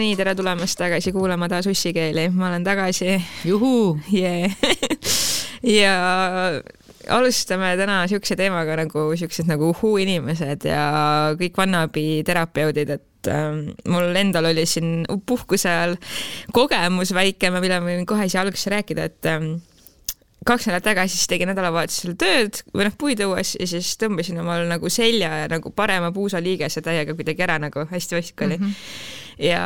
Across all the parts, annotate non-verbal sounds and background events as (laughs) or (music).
nii, tere tulemast tagasi kuulama taas ussikeeli, ma olen tagasi. juhuu yeah. (laughs) ja alustame täna siukse teemaga nagu siuksed nagu uhuu-inimesed ja kõik vannabi terapeudid, et ähm, mul endal oli siin puhkuse ajal kogemus väike, mille ma võin kohe siia algusesse rääkida, et ähm, kaks nädalat tagasi siis tegin nädalavahetusel tööd või noh, puid õues ja siis tõmbasin omal nagu selja ja nagu parema puusaliigese täiega kuidagi ära nagu hästi vastik oli mm. -hmm. Ja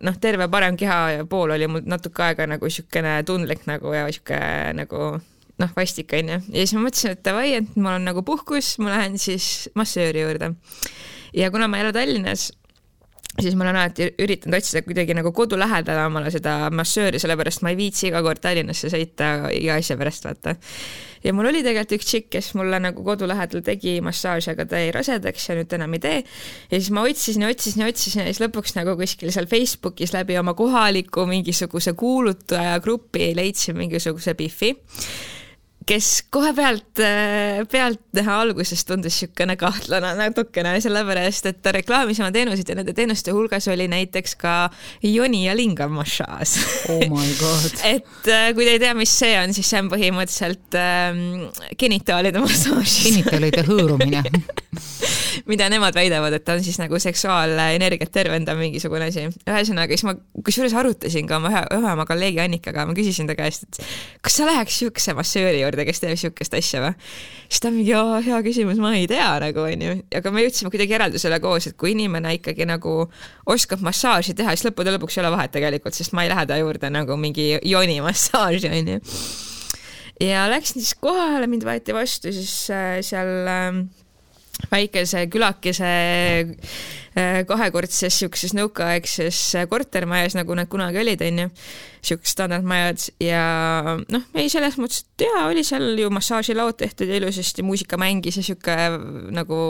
noh, terve parem keha pool oli mul natuke aega nagu siukene tundlik nagu ja siuke nagu noh, vastik onju. ja siis ma mõtlesin, et davai, et mul on nagu puhkus, ma lähen siis massööri juurde. ja kuna ma ei ela Tallinnas, siis ma olen alati üritanud otsida kuidagi nagu kodu lähedal omale seda massööri, sellepärast ma ei viitsi iga kord Tallinnasse sõita iga asja pärast, vaata. Ja mul oli tegelikult üks tšikk, kes mulle nagu kodu lähedal tegi massaaži, aga ta jäi rasedaks ja nüüd enam ei tee. ja siis ma otsisin ja otsisin ja otsisin ja siis lõpuks nagu kuskil seal Facebookis läbi oma kohaliku mingisuguse kuulutaja grupi leidsin mingisuguse Biffi kes kohe pealt, äh, pealtnäha alguses tundus niisugune kahtlane natukene, sellepärast et ta reklaamis oma teenuseid ja nende teenuste hulgas oli näiteks ka joni ja lingam massaaž. oh my god (laughs) et äh, kui te ei tea, mis see on, siis see on põhimõtteliselt ähm, genitaalide massaaž. genitaalide hõõrumine (laughs) mida nemad väidavad, et on siis nagu seksuaalenergiat tervendav mingisugune asi. ühesõnaga, siis ma kusjuures arutasin ka oma ühe, ühe oma kolleegi Annikaga, ma küsisin ta käest, et kas sa läheks niisuguse massööri juurde, kes teeb niisugust asja või? siis ta mingi, hea küsimus, ma ei tea nagu onju, aga me jõudsime kuidagi järeldusele koos, et kui inimene ikkagi nagu oskab massaaži teha, siis lõppude lõpuks ei ole vahet tegelikult, sest ma ei lähe ta juurde nagu mingi joonimassaaži onju. ja läksin siis kohale, mind võeti vastu siis äh, seal äh, väikese külakese äh, kahekordses siukses nõukaaegses kortermajas, nagu need kunagi olid, onju, siuksed standardmajad ja noh, ei selles mõttes, et jaa, oli seal ju massaažilaud tehtud ja ilusasti muusika mängis ja siuke nagu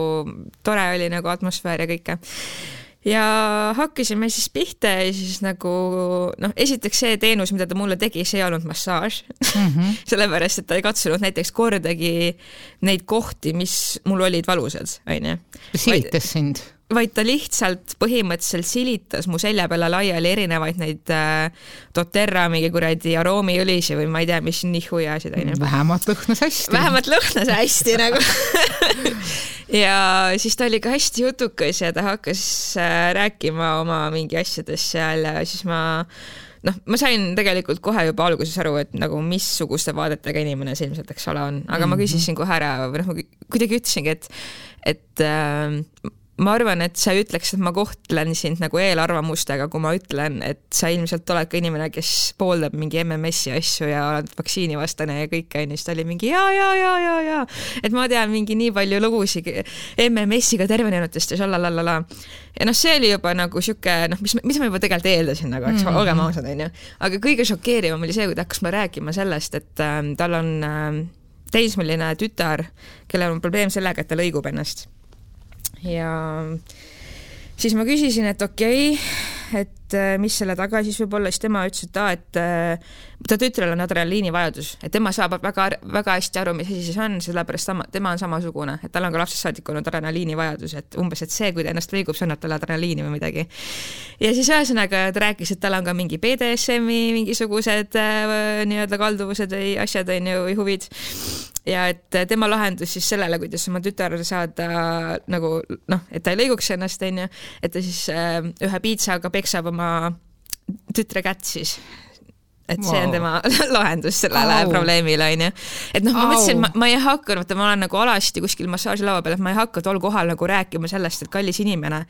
tore oli nagu atmosfäär ja kõike ja hakkasime siis pihta ja siis nagu noh, esiteks see teenus, mida ta mulle tegi, see ei olnud massaaž mm -hmm. (laughs) sellepärast, et ta ei katsunud näiteks kordagi neid kohti, mis mul olid valusad, onju. silitas sind? Vaid ta lihtsalt põhimõtteliselt silitas mu selja peale laiali erinevaid neid äh, doTERRA mingi kuradi aroomiõlisi või ma ei tea, mis nihujasid onju. vähemalt lõhnas hästi. vähemalt lõhnas hästi nagu (laughs) ja siis ta oli ka hästi jutukas ja ta hakkas äh, rääkima oma mingi asjadest seal ja siis ma noh, ma sain tegelikult kohe juba alguses aru, et nagu missuguste vaadetega inimene see ilmselt, eks ole, on, aga mm -hmm. ma mhm. küsisin kohe ära või noh, ma kuidagi ütlesingi, et, et äh, ma arvan, et sa ei ütleks, et ma kohtlen sind nagu eelarvamustega, kui ma ütlen, et sa ilmselt oled ka inimene, kes pooldab mingi MMS-i asju ja oled vaktsiinivastane ja kõike onju, siis ta oli mingi ja, ja, ja, ja, ja, et ma tean mingi nii palju lugusid MMS-iga tervenenutest ja šalalala. ja noh, see oli juba nagu sihuke noh, mis, mis ma juba tegelikult eeldasin nagu, eks mm -hmm. olgem ausad, onju. aga kõige šokeerivam oli see, kui ta hakkas mulle rääkima sellest, et äh, tal on äh, teismeline tütar, kellel on probleem sellega, et ta lõigub ennast ja siis ma küsisin, et okei okay,, et äh, mis selle taga siis võib olla, siis tema ütles, et aa, et äh, ta tütrel on adrenaliinivajadus, et tema saab väga, väga hästi aru, mis asi see on, sellepärast sama, tema on samasugune, et tal on ka lapsest saadik olnud adrenaliinivajadus, et umbes, et see, kui ta ennast lõigub, see annab talle adrenaliini või midagi. ja siis ühesõnaga ta rääkis, et tal on ka mingi BDSM-i mingisugused äh, nii-öelda kalduvused või asjad on ju, või huvid ja et tema lahendus siis sellele, kuidas oma tütar saada nagu noh, et ta ei lõiguks ennast, onju, et ta siis äh, ühe piitsaga peksab oma tütre kätt siis et see wow. on tema (laughs) lahendus sellele Au. probleemile onju. et noh, ma Au. mõtlesin, ma, ei hakanud, vaata ma olen nagu alasti kuskil massaažilaua peal, et ma ei hakka tol kohal nagu rääkima sellest, et kallis inimene,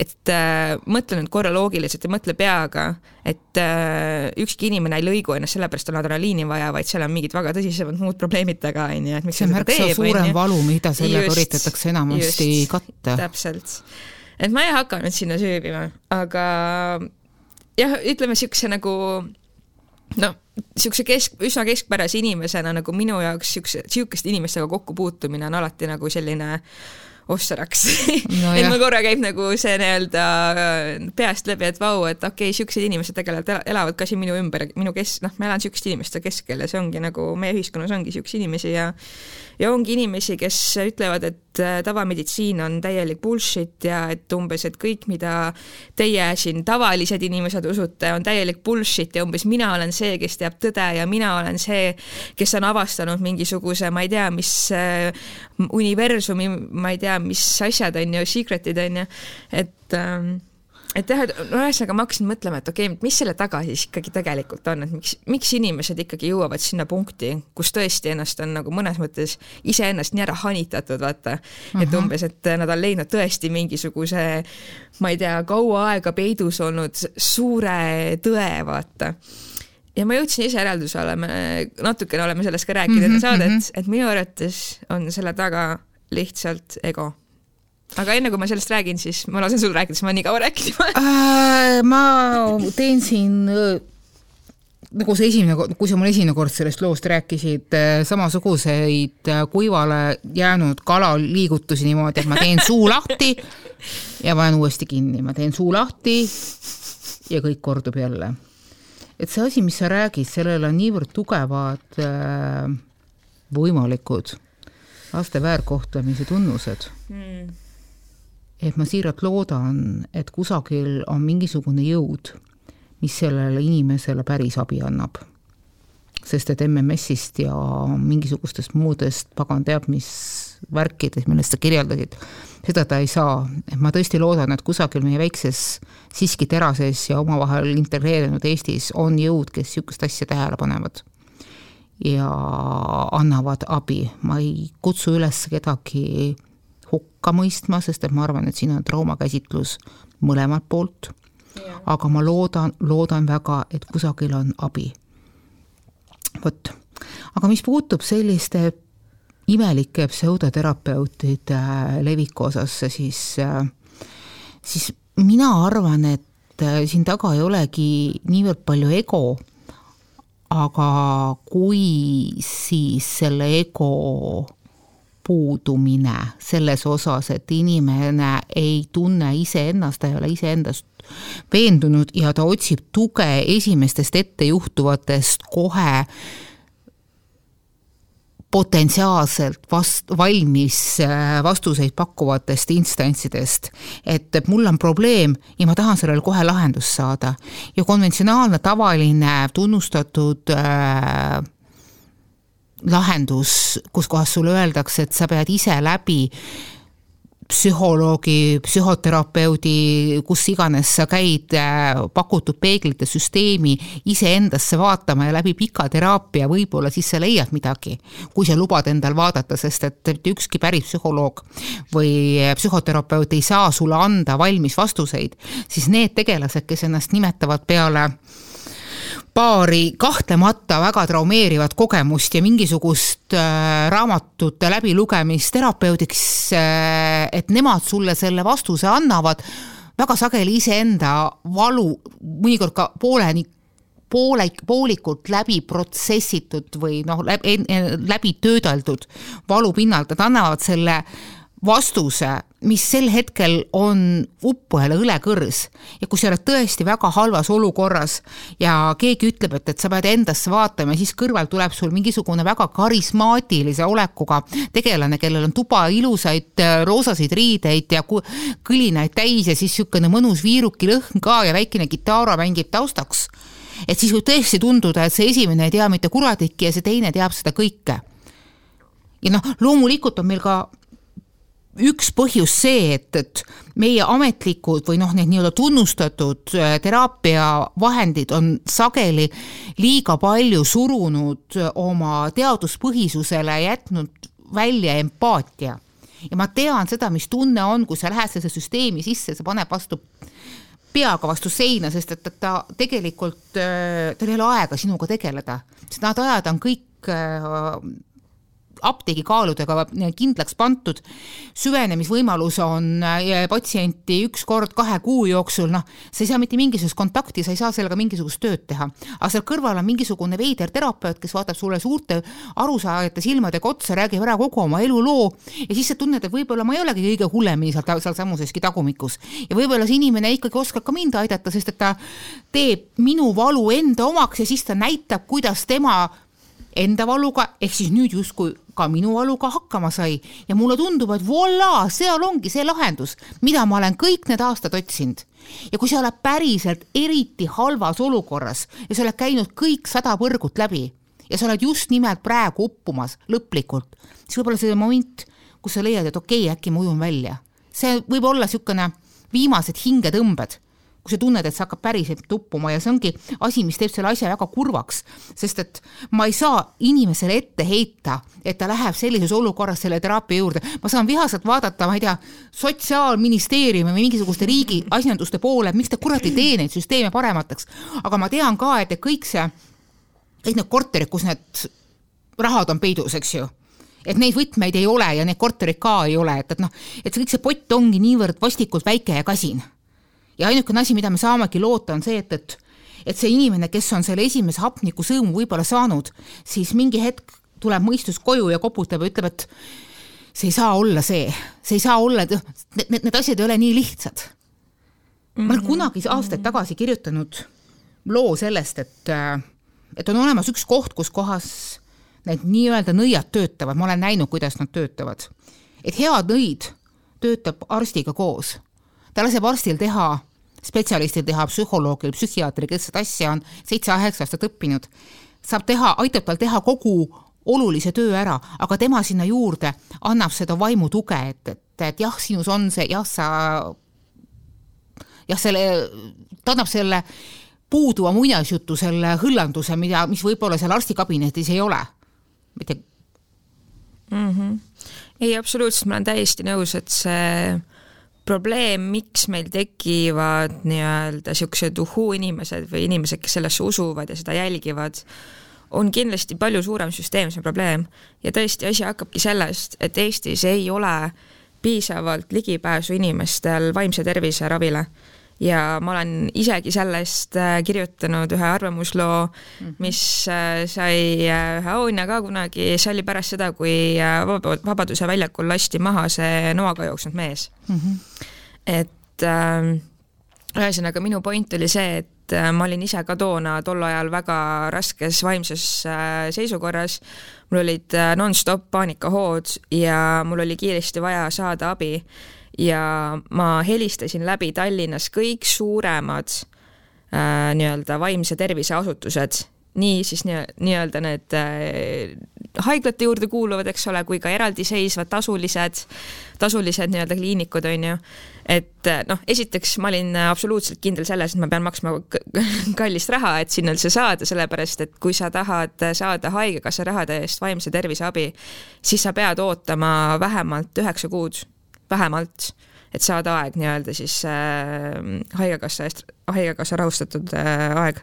et äh, mõtle nüüd korra loogiliselt ja mõtle peaga, et äh, ükski inimene ei lõigu ennast sellepärast, on adrenaliini vaja, vaid seal on mingid väga tõsisemad muud probleemid taga onju, et miks see on märksa suurem valu, mida sellega üritatakse enamasti just, katta. täpselt, et ma ei hakanud sinna süüvima, aga jah, ütleme siukse nagu no niisuguse kesk, üsna keskpärase inimesena nagu minu jaoks niisuguse, niisuguste inimestega kokkupuutumine on alati nagu selline ossaraks no. et mul korra käib nagu see nii-öelda äh, peast läbi, et vau, et okei okay,, siuksed inimesed tegelikult elavad ka siin minu ümber, minu kes-, noh, ma elan siukeste inimeste keskel ja see ongi nagu meie ühiskonnas ongi siukseid inimesi ja ja ongi inimesi, kes ütlevad, et äh, tavameditsiin on täielik bullshit ja et umbes, et kõik, mida teie siin tavalised inimesed usute, on täielik bullshit ja umbes mina olen see, kes teab tõde ja mina olen see, kes on avastanud mingisuguse, ma ei tea, mis äh, universumi, ma ei tea, mis asjad on ju, secret'id on ju, et ähm, et jah, et no ühesõnaga ma hakkasin mõtlema, et okei okay,, mis selle taga siis ikkagi tegelikult on, et miks, miks inimesed ikkagi jõuavad sinna punkti, kus tõesti ennast on nagu mõnes mõttes iseennast nii ära hanitatud, vaata. et mhm. umbes, et nad on leidnud tõesti mingisuguse, ma ei tea, kaua aega peidus olnud suure tõe, vaata ja ma jõudsin ise järeldusele, me natukene oleme sellest ka rääkinud enne mm -hmm, saadet mm, -hmm. et minu arvates on selle taga lihtsalt ego aga enne kui ma sellest räägin, siis ma lasen sul rääkida, sest ma nii kaua rääkinud äh, ma teen siin äh, nagu see esimene, kui sa mulle esimene kord sellest loost rääkisid, äh, samasuguseid kuivale jäänud kala liigutusi niimoodi, et ma teen suu lahti ja panen uuesti kinni, ma teen suu lahti ja kõik kordub jälle. Et see asi, mis sa räägid, sellel on niivõrd tugevad äh, võimalikud laste väärkohtlemise tunnused mm et ma siiralt loodan, et kusagil on mingisugune jõud, mis sellele inimesele päris abi annab. sest et MMS-ist ja mingisugustest muudest pagan teab mis värkidest, millest sa kirjeldasid, seda ta ei saa. et ma tõesti loodan, et kusagil meie väikses siiski terases ja omavahel integreerunud Eestis on jõud, kes niisugust asja tähele panevad ja annavad abi, ma ei kutsu üles kedagi hukka mõistma, sest et ma arvan, et siin on traumakäsitlus mõlemalt poolt. aga ma loodan, loodan väga, et kusagil on abi. vot, aga mis puutub selliste imelike pseudoterapeutide leviku osasse, siis, siis mina arvan, et siin taga ei olegi niivõrd palju ego, aga kui siis selle ego puudumine selles osas, et inimene ei tunne iseennast, ta ei ole iseendast veendunud ja ta otsib tuge esimestest ettejuhtuvatest kohe potentsiaalselt vast-, valmis äh, vastuseid pakkuvatest instantsidest. et mul on probleem ja ma tahan sellele kohe lahendust saada. ja konventsionaalne, tavaline, tunnustatud äh, lahendus, kus kohas sulle öeldakse, et sa pead ise läbi psühholoogi, psühhoterapeudi, kus iganes sa käid, äh, pakutud peeglite süsteemi iseendasse vaatama ja läbi pika teraapia võib-olla siis sa leiad midagi, kui sa lubad endal vaadata, sest et mitte ükski päris psühholoog või psühhoterapeut ei saa sulle anda valmis vastuseid, siis need tegelased, kes ennast nimetavad peale paari kahtlemata väga traumeerivat kogemust ja mingisugust äh, raamatute läbilugemist terapeudiks äh,, et nemad sulle selle vastuse annavad, väga sageli iseenda valu, mõnikord ka pooleni poole, poolikult läbi protsessitud või noh, läbi, töödeldud valu pinnalt, nad annavad selle vastuse, mis sel hetkel on uppujale õlekõrs. Ja kui sa oled tõesti väga halvas olukorras ja keegi ütleb, et, et sa pead endasse vaatama ja siis kõrval tuleb sul mingisugune väga karismaatilise olekuga tegelane, kellel on tuba ilusaid äh, roosasid riideid ja kõlinaid täis ja siis niisugune mõnus viirukilõhn ka ja väikene kitarra mängib taustaks, et siis võib tõesti tunduda, et see esimene ei tea mitte kuradikki ja see teine teab seda kõike. Ja noh, loomulikult on meil ka üks põhjus see, et, et meie ametlikud või noh, need nii-öelda tunnustatud äh, teraapiavahendid on sageli liiga palju surunud oma teaduspõhisusele, jätnud välja empaatia. ja ma tean seda, mis tunne on, kui sa lähed sellesse süsteemi sisse, see paneb vastu peaga vastu seina, sest et, et ta tegelikult, äh, tal ei ole aega sinuga tegeleda, sest need ajad on kõik äh, apteegikaaludega kindlaks pandud, süvenemisvõimalus on äh, patsienti üks kord kahe kuu jooksul, noh, sa ei saa mitte mingisugust kontakti, sa ei saa sellega mingisugust tööd teha. aga seal kõrval on mingisugune veider terapeut, kes vaatab sulle suurte arusaajate silmadega otsa, räägib ära kogu oma eluloo ja siis sa tunned, et võib-olla ma ei olegi kõige hullemini seal, sealsamuseski tagumikus. ja võib-olla see inimene ikkagi oskab ka mind aidata, sest et ta teeb minu valu enda omaks ja siis ta näitab, kuidas tema enda valuga, ehk siis nüüd justkui ka minu valuga hakkama sai ja mulle tundub, et voilà, seal ongi see lahendus, mida ma olen kõik need aastad otsinud. ja kui sa oled päriselt eriti halvas olukorras ja sa oled käinud kõik sada põrgut läbi ja sa oled just nimelt praegu uppumas lõplikult, siis võib-olla see moment, kus sa leiad, et okei okay,, äkki ma ujun välja. see võib olla niisugune viimased hingetõmbed kui sa tunned, et see hakkab päriselt tuppuma ja see ongi asi, mis teeb selle asja väga kurvaks, sest et ma ei saa inimesele ette heita, et ta läheb sellises olukorras selle teraapia juurde, ma saan vihaselt vaadata, ma ei tea, sotsiaalministeeriumi või mingisuguste riigi asjanduste poole, miks te kurat ei tee neid süsteeme paremateks, aga ma tean ka, et kõik see, kõik need korterid, kus need rahad on peidus, eks ju et neid võtmeid ei ole ja neid korterid ka ei ole, et, et noh, et see kõik see pott ongi niivõrd vastikult väike ja kasin ja ainukene asi, mida me saamegi loota, on see, et, et et see inimene, kes on selle esimese hapnikusõõmu võib-olla saanud, siis mingi hetk tuleb mõistus koju ja koputab ja ütleb, et see ei saa olla see, see ei saa olla, et need, need, need asjad ei ole nii lihtsad ma olen mhm. kunagi aastaid tagasi kirjutanud loo sellest, et, et on olemas üks koht, kus kohas need nii-öelda nõiad töötavad, ma olen näinud, kuidas nad töötavad. et hea nõid töötab arstiga koos ta laseb arstil teha, spetsialistil teha, psühholoogil, psühhiaatril, kes seda asja on seitse-kaheksa aastat õppinud, saab teha, aitab tal teha kogu olulise töö ära, aga tema sinna juurde annab seda vaimutuge, et, et, et jah, sinus on see, jah, sa, jah, selle, ta annab selle puuduva muinasjutu, selle hõllanduse, mida, mis võib-olla seal arstikabinetis ei ole. mitte mm. -hmm. ei, absoluutselt, ma olen täiesti nõus, et see probleem, miks meil tekivad nii-öelda niisugused uhuu-inimesed või inimesed, kes sellesse usuvad ja seda jälgivad, on kindlasti palju suurem süsteemsem probleem. Ja tõesti, asi hakkabki sellest, et Eestis ei ole piisavalt ligipääsu inimestel vaimse tervise ravile ja ma olen isegi sellest äh, kirjutanud ühe arvamusloo, mhm. mis äh, sai äh, ühe auhinna ka kunagi, see oli pärast seda, kui Vabaduse väljakul lasti maha see noaga jooksnud mees mm. -hmm. et äh, ühesõnaga minu point oli see, et ma olin ise ka toona tol ajal väga raskes vaimses seisukorras, mul olid nonstop paanikahood ja mul oli kiiresti vaja saada abi ja ma helistasin läbi Tallinnas kõik suuremad äh, nii-öelda vaimse tervise asutused, nii siis nii-öelda need äh, haiglate juurde kuuluvad, eks ole, kui ka eraldiseisvad tasulised, tasulised nii-öelda kliinikud, on ju. et äh, noh, esiteks ma olin absoluutselt kindel selles, et ma pean maksma (laughs) kallist raha, et sinna üldse saada, sellepärast et kui sa tahad saada Haigekassa rahade eest vaimse tervise abi, siis sa pead ootama vähemalt üheksa kuud vähemalt, et saada aeg nii-öelda siis äh, Haigekassa eest, Haigekassa rahustatud äh, aeg.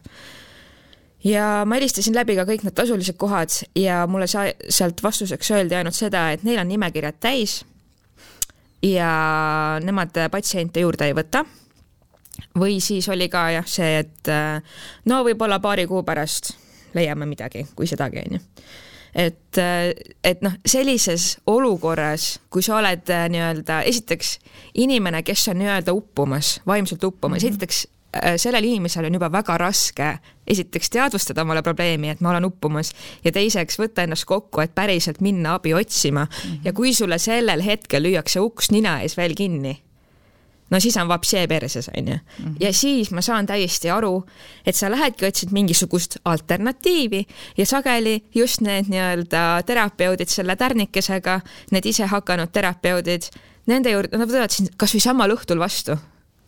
ja ma helistasin läbi ka kõik need tasulised kohad ja mulle sa-, sealt vastuseks öeldi ainult seda, et neil on nimekirjad täis ja nemad patsiente juurde ei võta või siis oli ka jah, see, et äh, no võib-olla paari kuu pärast leiame midagi, kui sedagi, onju et, et noh, sellises olukorras, kui sa oled äh, nii-öelda esiteks inimene, kes on nii-öelda uppumas, vaimselt uppumas mm, -hmm. esiteks äh, sellel inimesel on juba väga raske esiteks teadvustada omale probleemi, et ma olen uppumas ja teiseks võtta ennast kokku, et päriselt minna abi otsima mm. -hmm. ja kui sulle sellel hetkel lüüakse uks nina ees veel kinni, no siis on vapsee perses, onju. Mhm. ja siis ma saan täiesti aru, et sa lähedki, otsid mingisugust alternatiivi ja sageli just need nii-öelda terapeudid selle tärnikesega, need isehakanud terapeudid, nende juurde, nad võtavad sind kasvõi samal õhtul vastu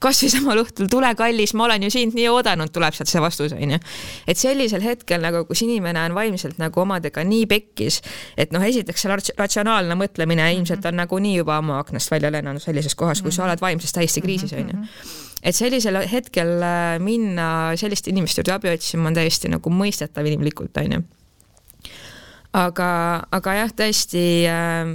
kasvõi samal õhtul, tule kallis, ma olen ju sind nii oodanud, tuleb sealt see vastus, onju. et sellisel hetkel nagu, kus inimene on vaimselt nagu omadega nii pekkis, et noh, esiteks see ratsionaalne mõtlemine mm -hmm. ilmselt on nagunii juba ammu aknast välja lennanud sellises kohas, kus mm -hmm. sa oled vaimses täiesti kriisis, onju mhm. et sellisel hetkel äh, minna selliste inimeste juurde abi otsima on täiesti nagu mõistetav inimlikult, onju aga, aga jah, tõesti, ähm,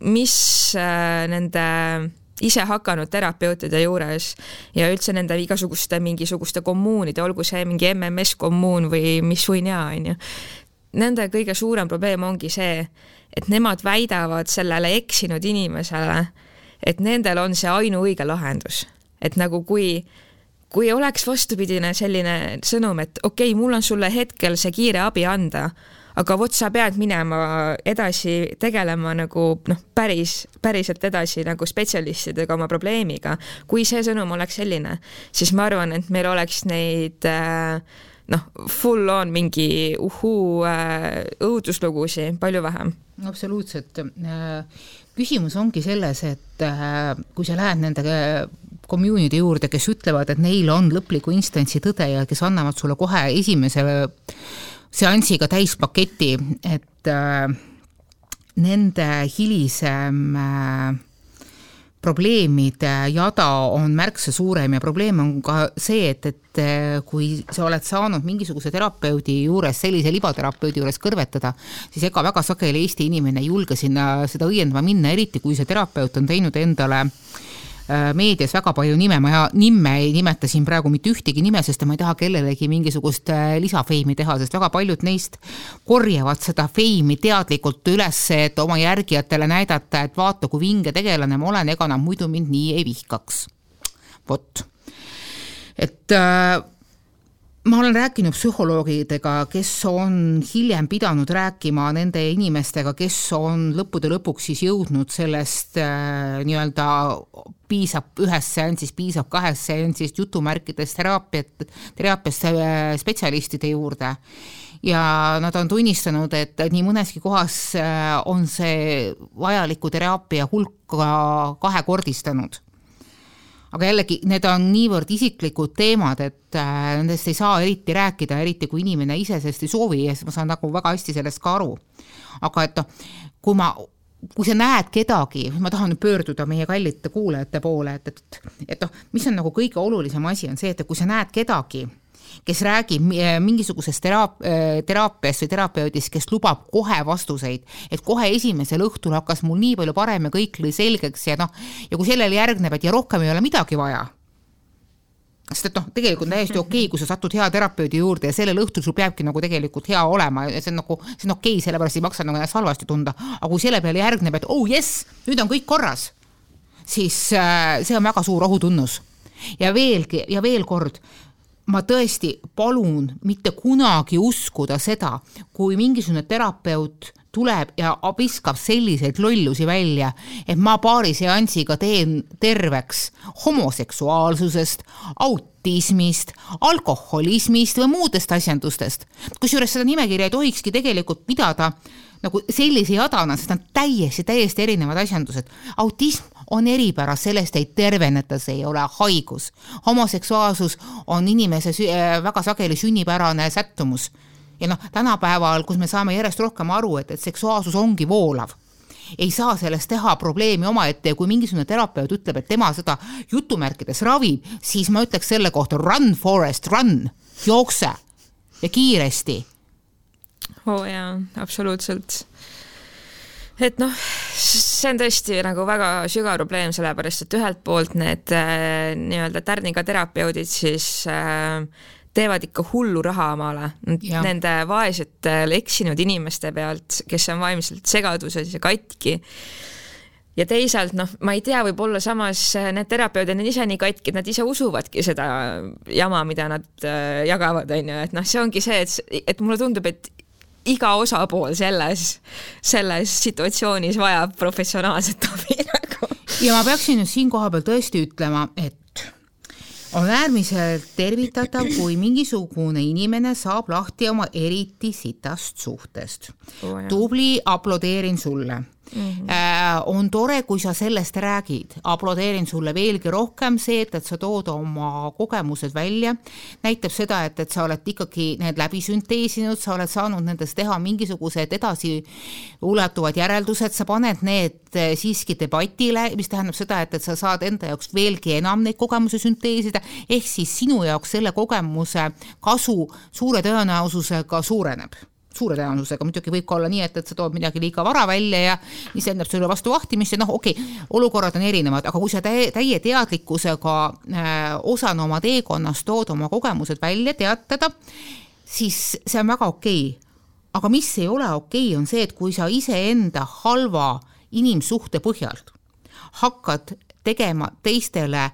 mis äh, nende ise hakanud terapeutide juures ja üldse nende igasuguste mingisuguste kommuunide, olgu see mingi MMS kommuun või mis võinea, onju. Nende kõige suurem probleem ongi see, et nemad väidavad sellele eksinud inimesele, et nendel on see ainuõige lahendus. et nagu kui kui oleks vastupidine selline sõnum, et okei okay,, mul on sulle hetkel see kiire abi anda, aga vot sa pead minema edasi tegelema nagu noh, päris, päriselt edasi nagu spetsialistidega oma probleemiga. kui see sõnum oleks selline, siis ma arvan, et meil oleks neid äh, noh, full on mingi uhuu äh, õuduslugusid palju vähem. absoluutselt. Äh, küsimus ongi selles, et kui sa lähed nende community juurde, kes ütlevad, et neil on lõpliku instantsi tõde ja kes annavad sulle kohe esimese seansiga täispaketi, et äh, nende hilisem äh, probleemide jada on märksa suurem ja probleem on ka see, et, et äh, kui sa oled saanud mingisuguse terapeudi juures, sellise libaterapeudi juures kõrvetada, siis ega väga sageli Eesti inimene ei julge sinna seda õiendama minna, eriti kui see terapeut on teinud endale äh, meedias väga palju nime, ma nimme ei nimeta siin praegu mitte ühtegi nime, sest ma ei taha kellelegi mingisugust äh, lisafeimi teha, sest väga paljud neist korjavad seda feimi teadlikult üles, et oma järgijatele näidata, et vaata, kui vinge tegelane ma olen, ega nad muidu mind nii ei vihkaks. vot, et äh, ma olen rääkinud psühholoogidega, kes on hiljem pidanud rääkima nende inimestega, kes on lõppude lõpuks siis jõudnud sellest äh, nii-öelda piisab ühest seansist, piisab kahest seansist jutumärkides teraapiat, teraapiast äh, spetsialistide juurde. ja nad on tunnistanud, et nii mõneski kohas äh, on see vajaliku teraapia hulk ka kahekordistanud aga jällegi, need on niivõrd isiklikud teemad, et äh, nendest ei saa eriti rääkida, eriti kui inimene ise sellest ei soovi ja siis ma saan nagu väga hästi sellest ka aru. aga et noh, kui ma kui sa näed kedagi, ma tahan pöörduda meie kallite kuulajate poole, et, et, et noh, mis on nagu kõige olulisem asi, on see, et kui sa näed kedagi, kes räägib mingisugusest teraap-, teraapiast või terapeudist, kes lubab kohe vastuseid, et kohe esimesel õhtul hakkas mul nii palju parem ja kõik lõi selgeks ja noh, ja kui sellele järgneb, et ja rohkem ei ole midagi vaja sest et noh, tegelikult on täiesti okei okay,, kui sa satud hea terapeudi juurde ja sellel õhtul sul peabki nagu tegelikult hea olema ja see on nagu, see on okei okay,, sellepärast ei maksa nagu ennast halvasti tunda, aga kui selle peale järgneb, et oh jess, nüüd on kõik korras, siis äh, see on väga suur ohutunnus. ja veelgi ja veel kord, ma tõesti palun mitte kunagi uskuda seda, kui mingisugune terapeut tuleb ja viskab selliseid lollusi välja, et ma paari seansiga teen terveks homoseksuaalsusest, autismist, alkoholismist või muudest asjandustest. kusjuures seda nimekirja ei tohikski tegelikult pidada nagu sellise jadana, sest nad täiesti, täiesti erinevad asjandused. autism on eripära, sellest ei terveneta, see ei ole haigus. homoseksuaalsus on inimese äh, väga sageli sünnipärane sättumus. ja noh, tänapäeval, kus me saame järjest rohkem aru, et, et seksuaalsus ongi voolav ei saa sellest teha probleemi omaette ja kui mingisugune terapeut ütleb, et tema seda jutumärkides ravib, siis ma ütleks selle kohta run forest run, jookse ja kiiresti. oo oh jaa, absoluutselt et noh, see on tõesti nagu väga sügav probleem, sellepärast et ühelt poolt need äh, nii-öelda tärniga terapeudid siis äh, teevad ikka hullu raha omale. Nende vaesete eksinud inimeste pealt, kes on vaimselt segaduses ja katki. Ja teisalt noh, ma ei tea, võib-olla samas need terapeudid on ise nii katki, et nad ise usuvadki seda jama, mida nad äh, jagavad, on ju, et noh, see ongi see, et, et mulle tundub, et iga osapool selles, selles situatsioonis vajab professionaalset abi (laughs) nagu. ja ma peaksin nüüd siin kohapeal tõesti ütlema, et on äärmiselt tervitatav, kui mingisugune inimene saab lahti oma eriti sitast suhtest oh,. tubli, aplodeerin sulle Mm -hmm. on tore, kui sa sellest räägid, aplodeerin sulle veelgi rohkem, see, et, et sa tood oma kogemused välja, näitab seda, et, et sa oled ikkagi need läbi sünteesinud, sa oled saanud nendest teha mingisugused edasiulatuvad järeldused, sa paned need eh, siiski debatile, mis tähendab seda, et, et sa saad enda jaoks veelgi enam neid kogemusi sünteesida, ehk siis sinu jaoks selle kogemuse kasu suure tõenäosusega suureneb suure tõenäosusega, muidugi võib ka olla nii, et, et sa tood midagi liiga vara välja ja mis tähendab sulle vastu vahtimist ja noh, okei okay,, olukorrad on erinevad, aga kui sa täie, täie teadlikkusega äh, osana oma teekonnast tood oma kogemused välja, teatada, siis see on väga okei okay. aga mis ei ole okei okay,, on see, et kui sa iseenda halva inimsuhte põhjalt hakkad tegema teistele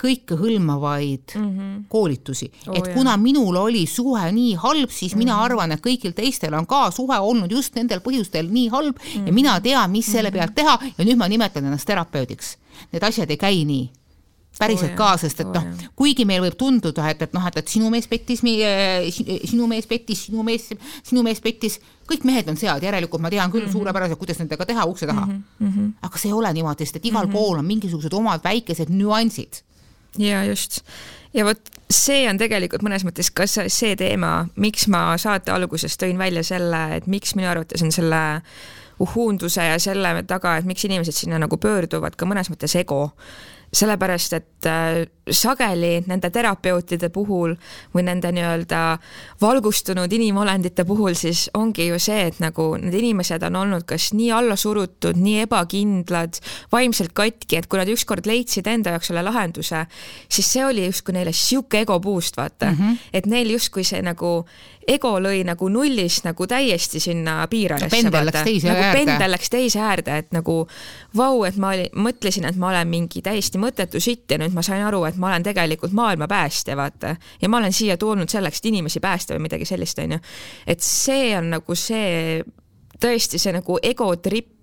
kõikehõlmavaid mm -hmm. koolitusi oh,, et kuna jah. minul oli suhe nii halb, siis mm -hmm. mina mhm. arvan, et kõigil teistel on ka suhe olnud just nendel põhjustel nii halb mm -hmm. ja mina tean, mis selle mhm. pealt teha ja nüüd ma nimetan ennast terapeudiks. Need asjad ei käi nii päriselt oh, ka, sest et oh, noh, kuigi meil võib tunduda, et, et noh, et, et sinu mees pettis meie, sinu mees pettis, sinu mees, sinu mees pettis, kõik mehed on sead, järelikult ma tean küll mm -hmm. suurepäraselt, kuidas nendega teha ukse taha mm. -hmm. aga see ei ole niimoodi, sest et igal mm -hmm. pool on mingisugused omad väikesed nüansid ja just. ja vot see on tegelikult mõnes mõttes ka see teema, miks ma saate alguses tõin välja selle, et miks minu arvates on selle uhuunduse ja selle taga, et miks inimesed sinna nagu pöörduvad, ka mõnes mõttes ego sellepärast et äh, sageli nende terapeutide puhul või nende nii-öelda valgustunud inimolendite puhul siis ongi ju see, et nagu need inimesed on olnud kas nii allasurutud, nii ebakindlad, vaimselt katki, et kui nad ükskord leidsid enda jaoks selle lahenduse, siis see oli justkui neile sihuke ego boost, vaata mm, -hmm. et neil justkui see nagu ego lõi nagu nullist nagu täiesti sinna pendel läks teise nagu äärde. pendel läks teise äärde, et nagu vau, et ma olin, mõtlesin, et ma olen mingi täiesti mõttetu sitt ja nüüd ma sain aru, et ma olen tegelikult maailma päästja, vaata. ja ma olen siia tulnud selleks, et inimesi päästa või midagi sellist, onju. et see on nagu see, tõesti see nagu ego trip,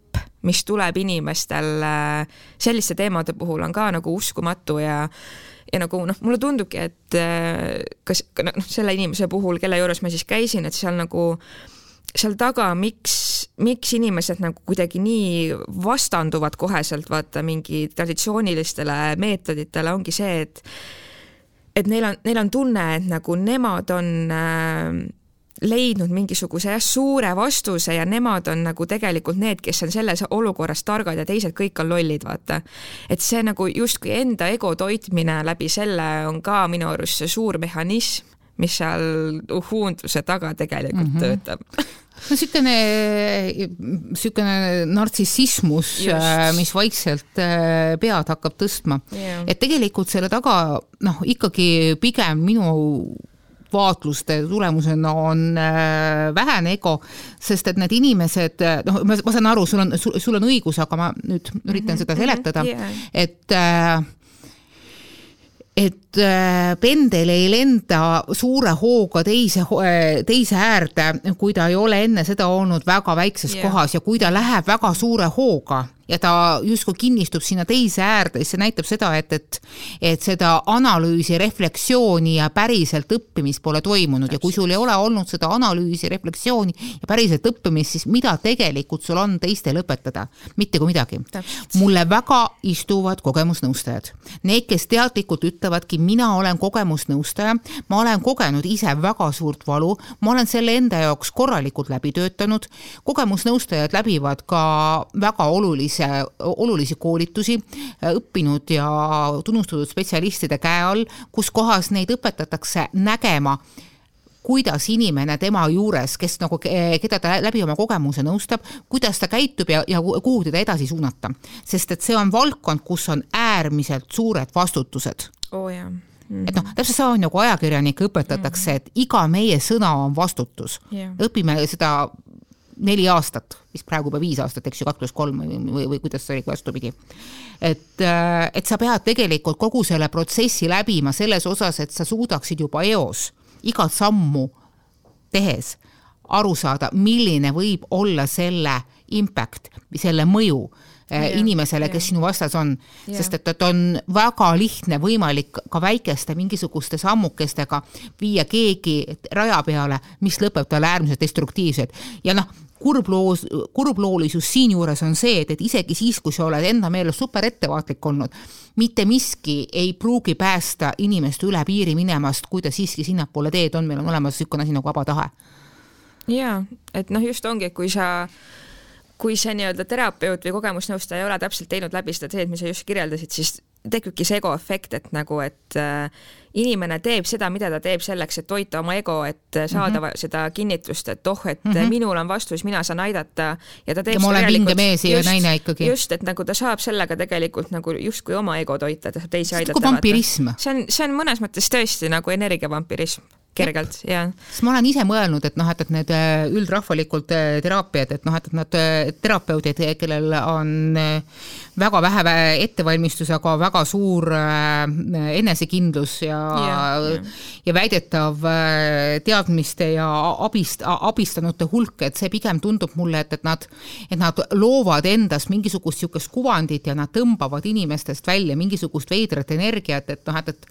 mis tuleb inimestel äh, selliste teemade puhul on ka nagu uskumatu ja ja nagu noh, mulle tundubki, et äh, kas noh, selle inimese puhul, kelle juures ma siis käisin, et seal nagu seal taga, miks, miks inimesed nagu kuidagi nii vastanduvad koheselt vaata mingi traditsioonilistele meetoditele, ongi see, et et neil on, neil on tunne, et nagu nemad on äh, leidnud mingisuguse jah, suure vastuse ja nemad on nagu tegelikult need, kes on selles olukorras targad ja teised kõik on lollid, vaata. et see nagu justkui enda ego toitmine läbi selle on ka minu arust see suur mehhanism, mis seal uhuunduse taga tegelikult mm -hmm. töötab. No niisugune, niisugune nartsissismus, mis vaikselt äh, pead hakkab tõstma. Yeah.. et tegelikult selle taga noh, ikkagi pigem minu vaatluste tulemusena on äh, vähene ego, sest et need inimesed, äh, noh, ma saan aru, sul on, sul on õigus, aga ma nüüd üritan mm -hmm, seda seletada. mm, -hmm, yeah. et äh, et pendel ei lenda suure hooga teise, teise äärde, kui ta ei ole enne seda olnud väga väikses yeah. kohas ja kui ta läheb väga suure hooga ja ta justkui kinnistub sinna teise äärde, siis see näitab seda, et, et et seda analüüsi, refleksiooni ja päriselt õppimist pole toimunud ja kui sul ei ole olnud seda analüüsi, refleksiooni ja päriselt õppimist, siis mida tegelikult sul on teistele õpetada? mitte kui midagi. mulle väga istuvad kogemusnõustajad. Need, kes teadlikult ütlevadki, mina olen kogemusnõustaja, ma olen kogenud ise väga suurt valu, ma olen selle enda jaoks korralikult läbi töötanud, kogemusnõustajad läbivad ka väga olulisi olulise, olulisi koolitusi õppinud ja tunnustatud spetsialistide käe all, kus kohas neid õpetatakse nägema, kuidas inimene tema juures, kes nagu, keda ta läbi oma kogemuse nõustab, kuidas ta käitub ja, ja kuhu teda edasi suunata. sest et see on valdkond, kus on äärmiselt suured vastutused. oh, jaa Mm -hmm. et noh, täpselt sama nagu ajakirjanikke õpetatakse, et iga meie sõna on vastutus yeah.. õpime seda neli aastat, vist praegu juba viis aastat, eks ju, kaks pluss kolm või, või, või kuidas see oli vastupidi. et, äh, et sa pead tegelikult kogu selle protsessi läbima selles osas, et sa suudaksid juba eos igat sammu tehes aru saada, milline võib olla selle impact selle mõju Ja, äh, inimesele, kes ja. sinu vastas on, sest et, et on väga lihtne võimalik ka väikeste mingisuguste sammukestega viia keegi raja peale, mis lõpeb talle äärmiselt destruktiivselt ja noh, kurbloos, kurbloolisus siinjuures on see, et, et isegi siis, kui sa oled enda meelest super ettevaatlik olnud, mitte miski ei pruugi päästa inimest üle piiri minemast, kui ta siiski sinnapoole teed on, meil on olemas niisugune asi nagu vaba tahe. jaa, et noh, just ongi, et kui sa kui see nii-öelda terapeut või kogemusnõustaja ei ole täpselt teinud läbi seda teed, mis sa just kirjeldasid, siis tekibki see ego efekt, et nagu, et äh, inimene teeb seda, mida ta teeb selleks, et toita oma ego, et saada mm -hmm. seda kinnitust, et oh, et mm -hmm. minul on vastus, mina saan aidata ja ta teeb ja ma olen vinge mees ja naine ikkagi. just, et nagu ta saab sellega tegelikult nagu justkui oma ego toita, ta saab teisi aidata. nagu vampirism. see on, see on mõnes mõttes tõesti nagu energiavampirism kergelt, jah. sest ma olen ise mõelnud, et noh, et, et need äh, üldrahvalikult äh, teraapiad, et noh, et, et nad äh, terapeudid, kellel on väga vähe ettevalmistus, aga väga suur enesekindlus ja yeah,, ja väidetav teadmiste ja abist, abistanute hulk, et see pigem tundub mulle, et, et nad, et nad loovad endas mingisugust niisugust kuvandit ja nad tõmbavad inimestest välja mingisugust veidrat energiat, et noh, et, et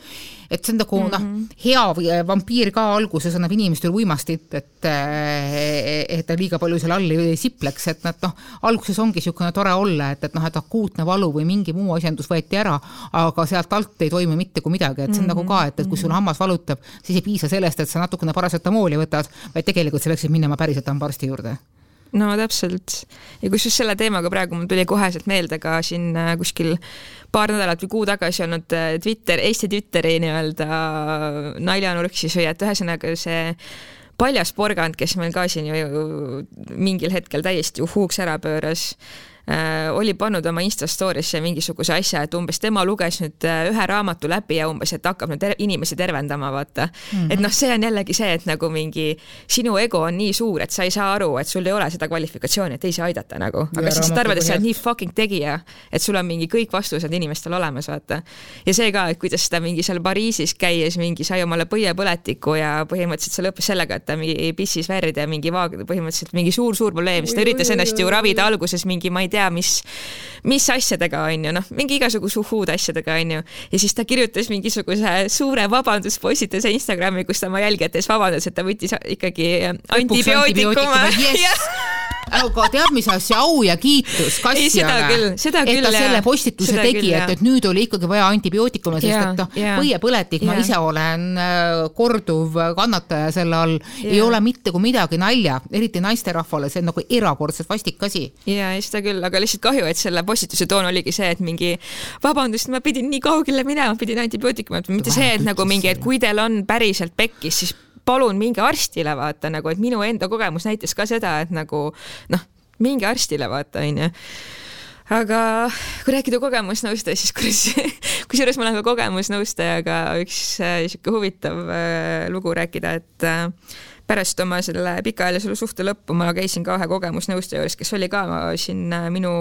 et see on nagu mm -hmm. noh, mhm. hea vampiir ka alguses annab inimestele uimastit, et, et ta liiga palju seal all ei sipleks, et nad noh, alguses ongi niisugune tore olla, et, et noh, et akuutne valu või mingi muu asjandus võeti ära, aga sealt alt ei toimu mitte kui midagi, et see on mm -hmm. nagu ka, et, et kui sul hammas valutab, siis ei piisa sellest, et sa natukene parasetamooli võtad, vaid tegelikult sa peaksid minema päriselt hambaarsti juurde no täpselt. ja kusjuures selle teemaga praegu mul tuli koheselt meelde ka siin äh, kuskil paar nädalat või kuu tagasi olnud äh, Twitter, Eesti Twitteri nii-öelda naljanurk siis või et ühesõnaga see paljas porgand, kes meil ka siin ju mingil hetkel täiesti uhuuks ära pööras Äh, oli pannud oma Insta story'sse mingisuguse asja, et umbes tema luges nüüd äh, ühe raamatu läbi ja umbes, et hakkab nüüd ter inimesi tervendama, vaata mm. -hmm. et noh, see on jällegi see, et nagu mingi sinu ego on nii suur, et sa ei saa aru, et sul ei ole seda kvalifikatsiooni, et teisi aidata nagu, aga siis sa arvad, et sa oled nii fucking tegija, et sul on mingi kõik vastused inimestel olemas, vaata. ja see ka, et kuidas ta mingi seal Pariisis käies mingi sai omale põiepõletiku ja põhimõtteliselt see lõppes sellega, et ta mingi pissis verd ja mingi vaag-, põhimõtteliselt mingi suur-suur probleem, siis ta üritas ennast ju ravida alguses mingi, ma ei tea, tea, mis, mis asjadega, on ju, noh, mingi igasuguste uhhuud asjadega, on ju. ja siis ta kirjutas mingisuguse suure vabanduspostituse Instagrami, kus ta oma jälgijate ees vabandas, et ta võttis ikkagi antibiootikuma. Yes. (laughs) aga tead, mis asja, au ja kiitus kassjale, et ta selle postituse seda tegi, et, et nüüd oli ikkagi vaja antibiootikumi, sest et noh, põiepõletik, ma ise olen äh, korduv kannataja selle all, ei ole mitte kui midagi nalja, eriti naisterahvale, see on nagu erakordselt vastik asi. ja, seda küll, aga lihtsalt kahju, et selle postituse toon oligi see, et mingi vabandust, ma pidin nii kaugele minema, pidin antibiootikumi võtma, mitte see, et nagu mingi, et kui teil on päriselt pekkis, siis palun minge arstile, vaata nagu, et minu enda kogemus näitas ka seda, et nagu noh, minge arstile, vaata onju. Aga kui rääkida kogemusnõustajast, siis kuidas, (laughs) kusjuures ma olen ka kogemusnõustajaga üks äh, sihuke huvitav äh, lugu rääkida, et äh, pärast oma selle pikaajalise suhte lõppu ma käisin ka ühe kogemusnõustaja juures, kes oli ka siin minu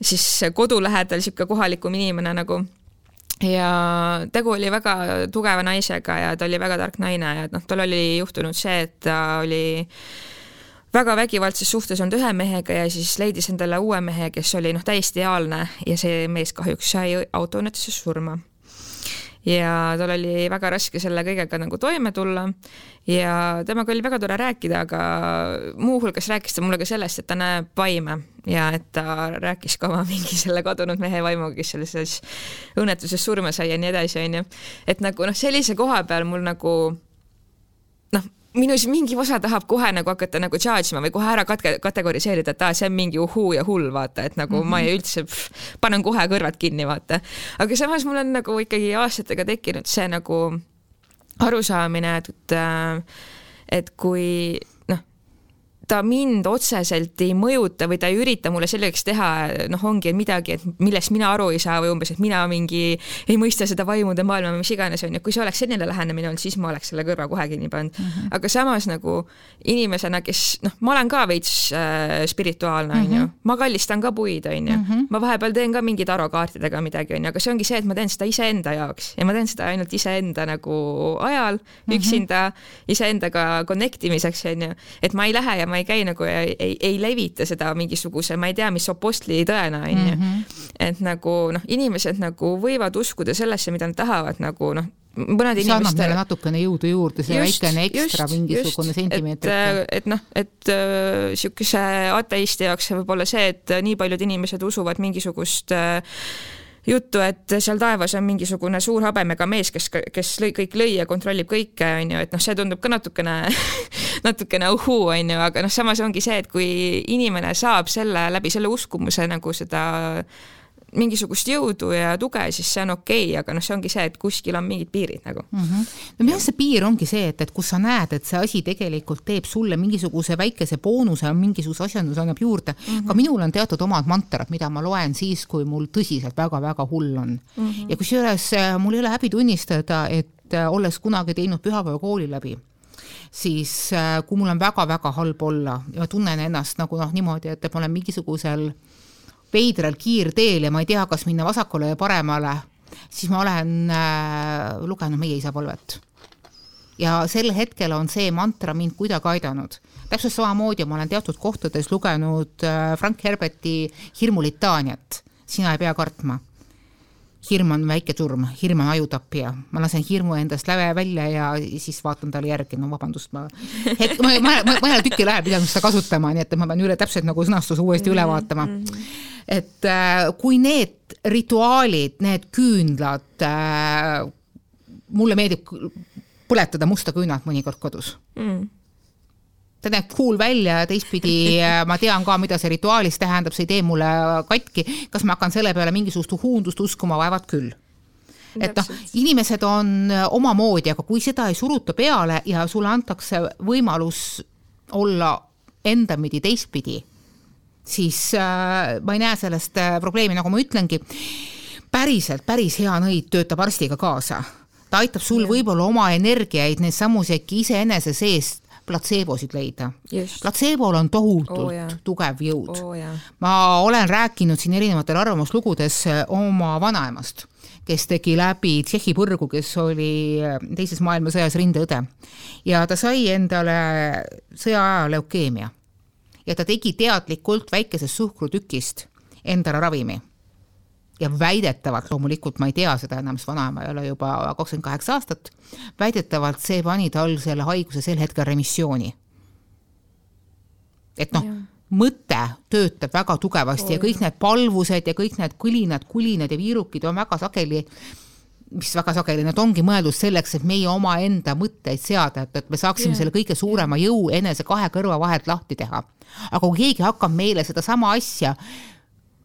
siis kodu lähedal sihuke kohalikum inimene nagu ja tegu oli väga tugeva naisega ja ta oli väga tark naine ja noh, tal oli juhtunud see, et ta oli väga vägivaldses suhtes olnud ühe mehega ja siis leidis endale uue mehe, kes oli noh, täiesti ideaalne ja see mees kahjuks sai autoõnnetuses surma ja tal oli väga raske selle kõigega nagu toime tulla ja temaga oli väga tore rääkida, aga muuhulgas rääkis ta mulle ka sellest, et ta näeb vaime ja et ta rääkis ka oma (laughs) mingi selle kadunud mehe vaimuga, kes selles õnnetuses surma sai ja nii edasi, onju. et nagu noh, sellise koha peal mul nagu minus mingi osa tahab kohe nagu hakata nagu charge ima või kohe ära katke, kategoriseerida, et aa, see on mingi uhuu ja hull, vaata, et nagu mm -hmm. ma ei üldse, panen kohe kõrvad kinni, vaata. aga samas mul on nagu ikkagi aastatega tekkinud see nagu arusaamine, et, et kui ta mind otseselt ei mõjuta või ta ei ürita mulle selgeks teha, noh, ongi midagi, et millest mina aru ei saa või umbes, et mina mingi ei mõista seda vaimude maailma või mis iganes onju, kui see oleks selline lähenemine olnud, siis ma oleks selle kõrva kohe kinni pannud mm. -hmm. aga samas nagu inimesena, kes noh, ma olen ka veits äh, spirituaalne onju mm, -hmm. ma kallistan ka puid onju mm, -hmm. ma vahepeal teen ka mingi tarokaartidega midagi onju, aga see ongi see, et ma teen seda iseenda jaoks ja ma teen seda ainult iseenda nagu ajal mm -hmm. üksinda iseendaga connect imiseks onju, et ma ei lähe ja ma ma ei käi nagu ja ei, ei levita seda mingisuguse, ma ei tea, mis apostli tõena onju. Mhm. et nagu noh, inimesed nagu võivad uskuda sellesse, mida nad tahavad nagu noh, mõned see annab neile natukene jõudu juurde, see just, väikene ekstra just, mingisugune sentimeeter. et, et noh, et niisuguse äh, ateisti jaoks võib olla see, et nii paljud inimesed usuvad mingisugust äh, juttu, et seal taevas on mingisugune suur habemega mees, kes, kes lõi, kõik lõi ja kontrollib kõike, on ju, et noh, see tundub ka natukene (laughs) natukene uhuu, on ju, aga noh, samas ongi see, et kui inimene saab selle läbi selle uskumuse nagu seda mingisugust jõudu ja tuge, siis see on okei okay,, aga noh, see ongi see, et kuskil on mingid piirid nagu mm. -hmm. no minu arust see piir ongi see, et, et kus sa näed, et see asi tegelikult teeb sulle mingisuguse väikese boonuse, mingisuguse asjanduse annab juurde mm. -hmm. ka minul on teatud omad mantrad, mida ma loen siis, kui mul tõsiselt väga-väga hull on mm. -hmm. ja kusjuures äh, mul ei ole häbi tunnistada, et äh, olles kunagi teinud pühapäevakooli läbi siis äh, kui mul on väga-väga halb olla ja ma tunnen ennast nagu noh, niimoodi, et ma olen mingisugusel veidral kiirteel ja ma ei tea, kas minna vasakule või paremale, siis ma olen äh, lugenud Meie isa palvet. ja sel hetkel on see mantra mind kuidagi aidanud. täpselt samamoodi ma olen teatud kohtades lugenud äh, Frank Herberti Hirmulitaaniat, Sina ei pea kartma hirm on väike turm, hirm on ajutapja, ma lasen hirmu endast läve välja ja siis vaatan talle järgi, no vabandust, ma hetk, ma, ma, ma, ma ei ole tükki läheb pidanud seda kasutama, nii et ma pean üle täpselt nagu sõnastuse uuesti üle vaatama. et äh, kui need rituaalid, need küünlad äh,, mulle meeldib põletada musta küünalt mõnikord kodus. Mm ta näeb cool välja ja teistpidi äh, ma tean ka, mida see rituaalis tähendab, see ei tee mulle katki. kas ma hakkan selle peale mingisugust uhuundust uskuma, vaevalt küll et noh, inimesed on äh, omamoodi, aga kui seda ei suruta peale ja sulle antakse võimalus olla endamidi teistpidi, siis äh, ma ei näe sellest äh, probleemi, nagu ma ütlengi, päriselt, päris hea nõid töötab arstiga kaasa. ta aitab sul võib-olla oma energiaid, neid samu isegi iseenese seest platseebosid leida. platseebol on tohutult oh, yeah. tugev jõud oh,. Yeah. ma olen rääkinud siin erinevatel arvamuslugudes eh, oma vanaemast, kes tegi läbi Tšehhi põrgu, kes oli eh, teises maailmasõjas rindeõde ja ta sai endale sõja ajal leukeemia ja ta tegi teadlikult väikesest suhkrutükist endale ravimi ja väidetavalt, loomulikult ma ei tea seda enam, sest vanaema ei ole juba kakskümmend kaheksa aastat, väidetavalt see pani tal selle haiguse sel hetkel remissiooni. et noh, mõte töötab väga tugevasti oh, ja kõik need palvused ja kõik need kõlinad, kulinad ja viirukid on väga sageli mis väga sageli, nad ongi mõeldud selleks, et meie omaenda mõtteid seada, et, et me saaksime yeah. selle kõige suurema jõu enese kahe kõrva vahelt lahti teha. aga kui keegi hakkab meile sedasama asja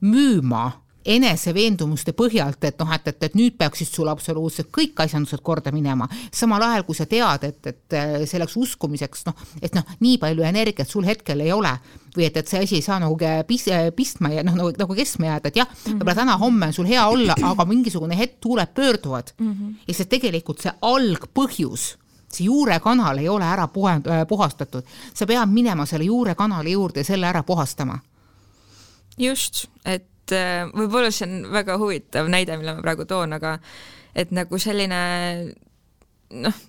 müüma eneseveendumuste põhjalt, et noh, et, et, et nüüd peaksid sul absoluutselt kõik asjandused korda minema, samal ajal kui sa tead, et, et selleks uskumiseks noh, et noh, nii palju energiat sul hetkel ei ole või et, et see asi ei saa nagu pis, pistma ja noh, nagu, nagu kestma jääda, et jah võib-olla täna-homme on sul hea olla, aga mingisugune hetk tuuled pöörduvad mm -hmm. ja see tegelikult see algpõhjus see juurekanal ei ole ära puhend, puhastatud, sa pead minema selle juurekanali juurde ja selle ära puhastama. just, et et äh, võib-olla see on väga huvitav näide, mille ma praegu toon, aga et nagu selline noh,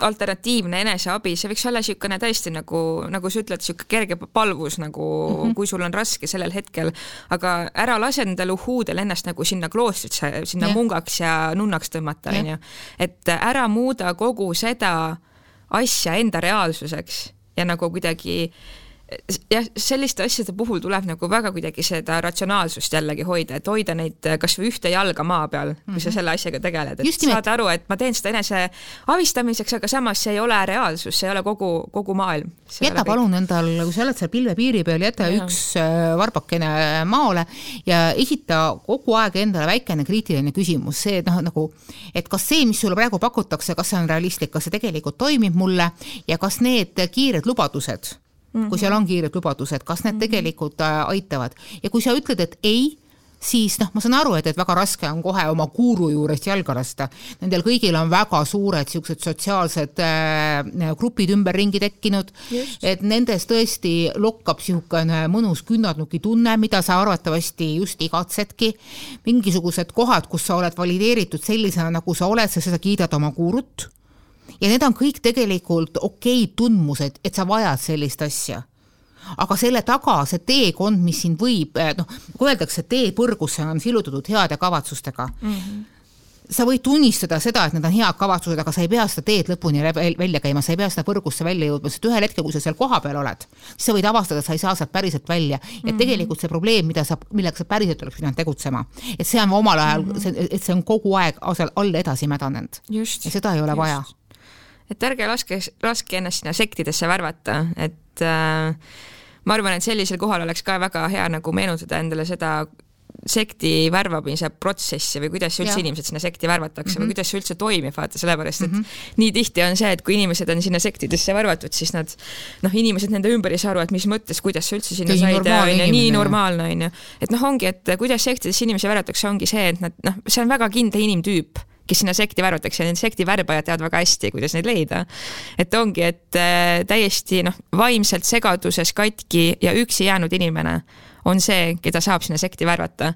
alternatiivne eneseabi, see võiks olla niisugune tõesti nagu, nagu sa ütled, niisugune kerge palvus nagu mm, -hmm. kui sul on raske sellel hetkel, aga ära lase endal uhhuudel ennast nagu sinna kloostrisse, sinna yeah. mungaks ja nunnaks tõmmata, onju. et ära muuda kogu seda asja enda reaalsuseks ja nagu kuidagi äh, jah, selliste asjade puhul tuleb nagu väga kuidagi seda ratsionaalsust jällegi hoida, et hoida neid kasvõi ühte jalga maa peal, kui mm -hmm. sa mhm. selle asjaga tegeled, et Just saada aru, et ma teen seda enese avistamiseks, aga samas see ei ole reaalsus, see ei ole kogu, kogu maailm. jäta palun endal, kui sa oled seal pilvepiiri peal, jäta ja. üks äh, varbakene maale ja esita kogu aeg endale väikene kriitiline küsimus, see noh, nagu, et kas see, mis sulle praegu pakutakse, kas see on realistlik, kas see tegelikult toimib mulle ja kas need kiired lubadused mm, -hmm. kui seal on kiired lubadused, kas need -hmm. tegelikult äh, aitavad ja kui sa ütled, et ei, siis noh, ma saan aru, et, et väga raske on kohe oma guru juurest jalga lasta. Nendel kõigil on väga suured niisugused sotsiaalsed äh, grupid ümberringi tekkinud, et nendes tõesti lokkab niisugune mõnus künnarnuki tunne, mida sa arvatavasti just igatsedki. mingisugused kohad, kus sa oled valideeritud sellisena, nagu sa oled, sa seda kiidad oma gurut ja need on kõik tegelikult okeid tundmused, et sa vajad sellist asja aga selle taga see teekond, mis sind võib, eh, noh, kui öeldakse, tee põrgusse on sillutatud heade kavatsustega mm. -hmm sa võid tunnistada seda, et need on head kavatsused, aga sa ei pea seda teed lõpuni välja käima, sa ei pea seda põrgusse välja jõudma, sest ühel hetkel, kui sa seal kohapeal oled, siis sa võid avastada, et sa ei saa sealt päriselt välja. ja mm -hmm. tegelikult see probleem, mida sa, millega sa päriselt oleks pidanud tegutsema, et see on omal ajal mm, -hmm. et see on kogu aeg all edasi mädanenud. ja seda ei ole just. vaja et ärge laske, laske ennast sinna sektidesse värvata, et äh, ma arvan, et sellisel kohal oleks ka väga hea nagu meenutada endale seda, sekti värvamise protsessi või kuidas üldse Jah. inimesed sinna sekti värvatakse mm -hmm. või kuidas see üldse toimib, vaata, sellepärast et mm Mhm. -hmm. nii tihti on see, et kui inimesed on sinna sektidesse värvatud, siis nad noh, inimesed nende ümber ei saa aru, et mis mõttes, kuidas sa üldse sinna said, onju, nii normaalne, onju. et noh, ongi, et kuidas sektidesse inimesi värvatakse, ongi see, et nad noh, see on väga kindel inimtüüp kes sinna sekti värvatakse ja need sekti värbajad teavad väga hästi, kuidas neid leida. et ongi, et äh, täiesti noh, vaimselt segaduses katki ja üksi jäänud inimene on see, keda saab sinna sekti värvata.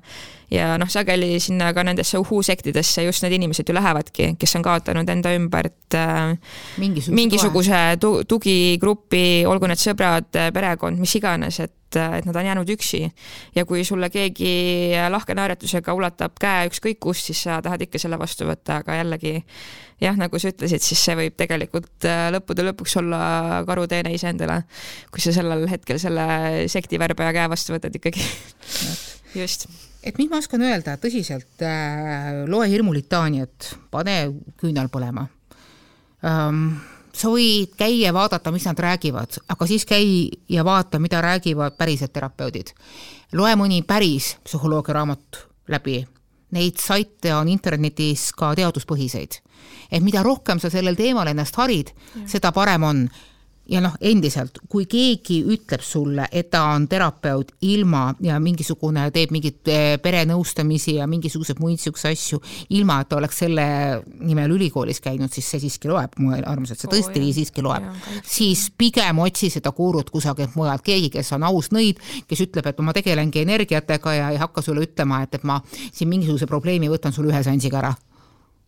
ja noh, sageli sinna ka nendesse uhuu-sektidesse just need inimesed ju lähevadki, kes on kaotanud enda ümbert äh, mingisuguse, mingisuguse tu tugigrupi, olgu need sõbrad, perekond, mis iganes, et, et nad on jäänud üksi. ja kui sulle keegi lahke naeratusega ulatab käe ükskõik kust, siis sa tahad ikka selle vastu võtta, aga jällegi jah, nagu sa ütlesid, siis see võib tegelikult äh, lõppude lõpuks olla karuteene iseendale, kui sa sellel hetkel selle sektivärbaja käe vastu võtad ikkagi. just et mis ma oskan öelda, tõsiselt äh,, loe hirmulitaaniat, pane küünal põlema ähm, sa võid käia ja vaadata, mis nad räägivad, aga siis käi ja vaata, mida räägivad päriselt terapeudid. loe mõni päris psühholoogiaraamat läbi. Neid saite on internetis ka teaduspõhiseid. Et mida rohkem sa sellel teemal ennast harid, seda parem on. Ja noh, endiselt, kui keegi ütleb sulle, et ta on terapeut ilma ja mingisugune, teeb mingeid eh, perenõustamisi ja mingisuguseid muid niisuguseid asju, ilma et ta oleks selle nimel ülikoolis käinud, siis see siiski loeb, mu arvamus, et see tõesti jah. siiski loeb. Siis pigem otsi seda gurut kusagilt mujalt, keegi, kes on aus nõid, kes ütleb, et ma tegelengi energiatega ja ei hakka sulle ütlema, et, et ma siin mingisuguse probleemi võtan sul ühe seansiga ära.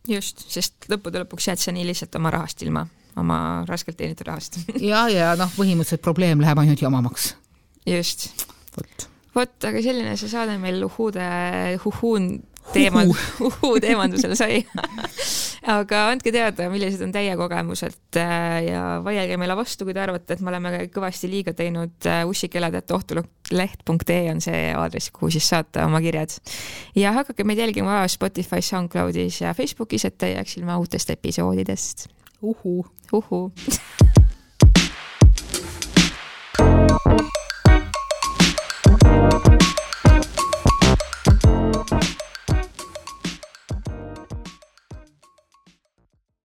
Just, sest lõppude lõpuks jääd sa nii lihtsalt oma rahast ilma, oma raskelt teenitud rahast. (laughs) Ja, ja noh, põhimõtteliselt probleem läheb ainult jamamaks. just. Vot. Vot, aga selline see saade meil uhuude, uhuun teemad uhu., (laughs) uhu teemandusele sai (laughs) aga andke teada, millised on teie kogemused äh, ja vaielge meile vastu, kui te arvate, et me oleme kõvasti liiga teinud. Äh, ussikelad.ohtuleht.ee on see aadress, kuhu siis saata oma kirjad. ja hakake meid jälgima Spotify's, SoundCloudis ja Facebookis, et te ei jääks ilma uutest episoodidest. uhu. uhu (laughs)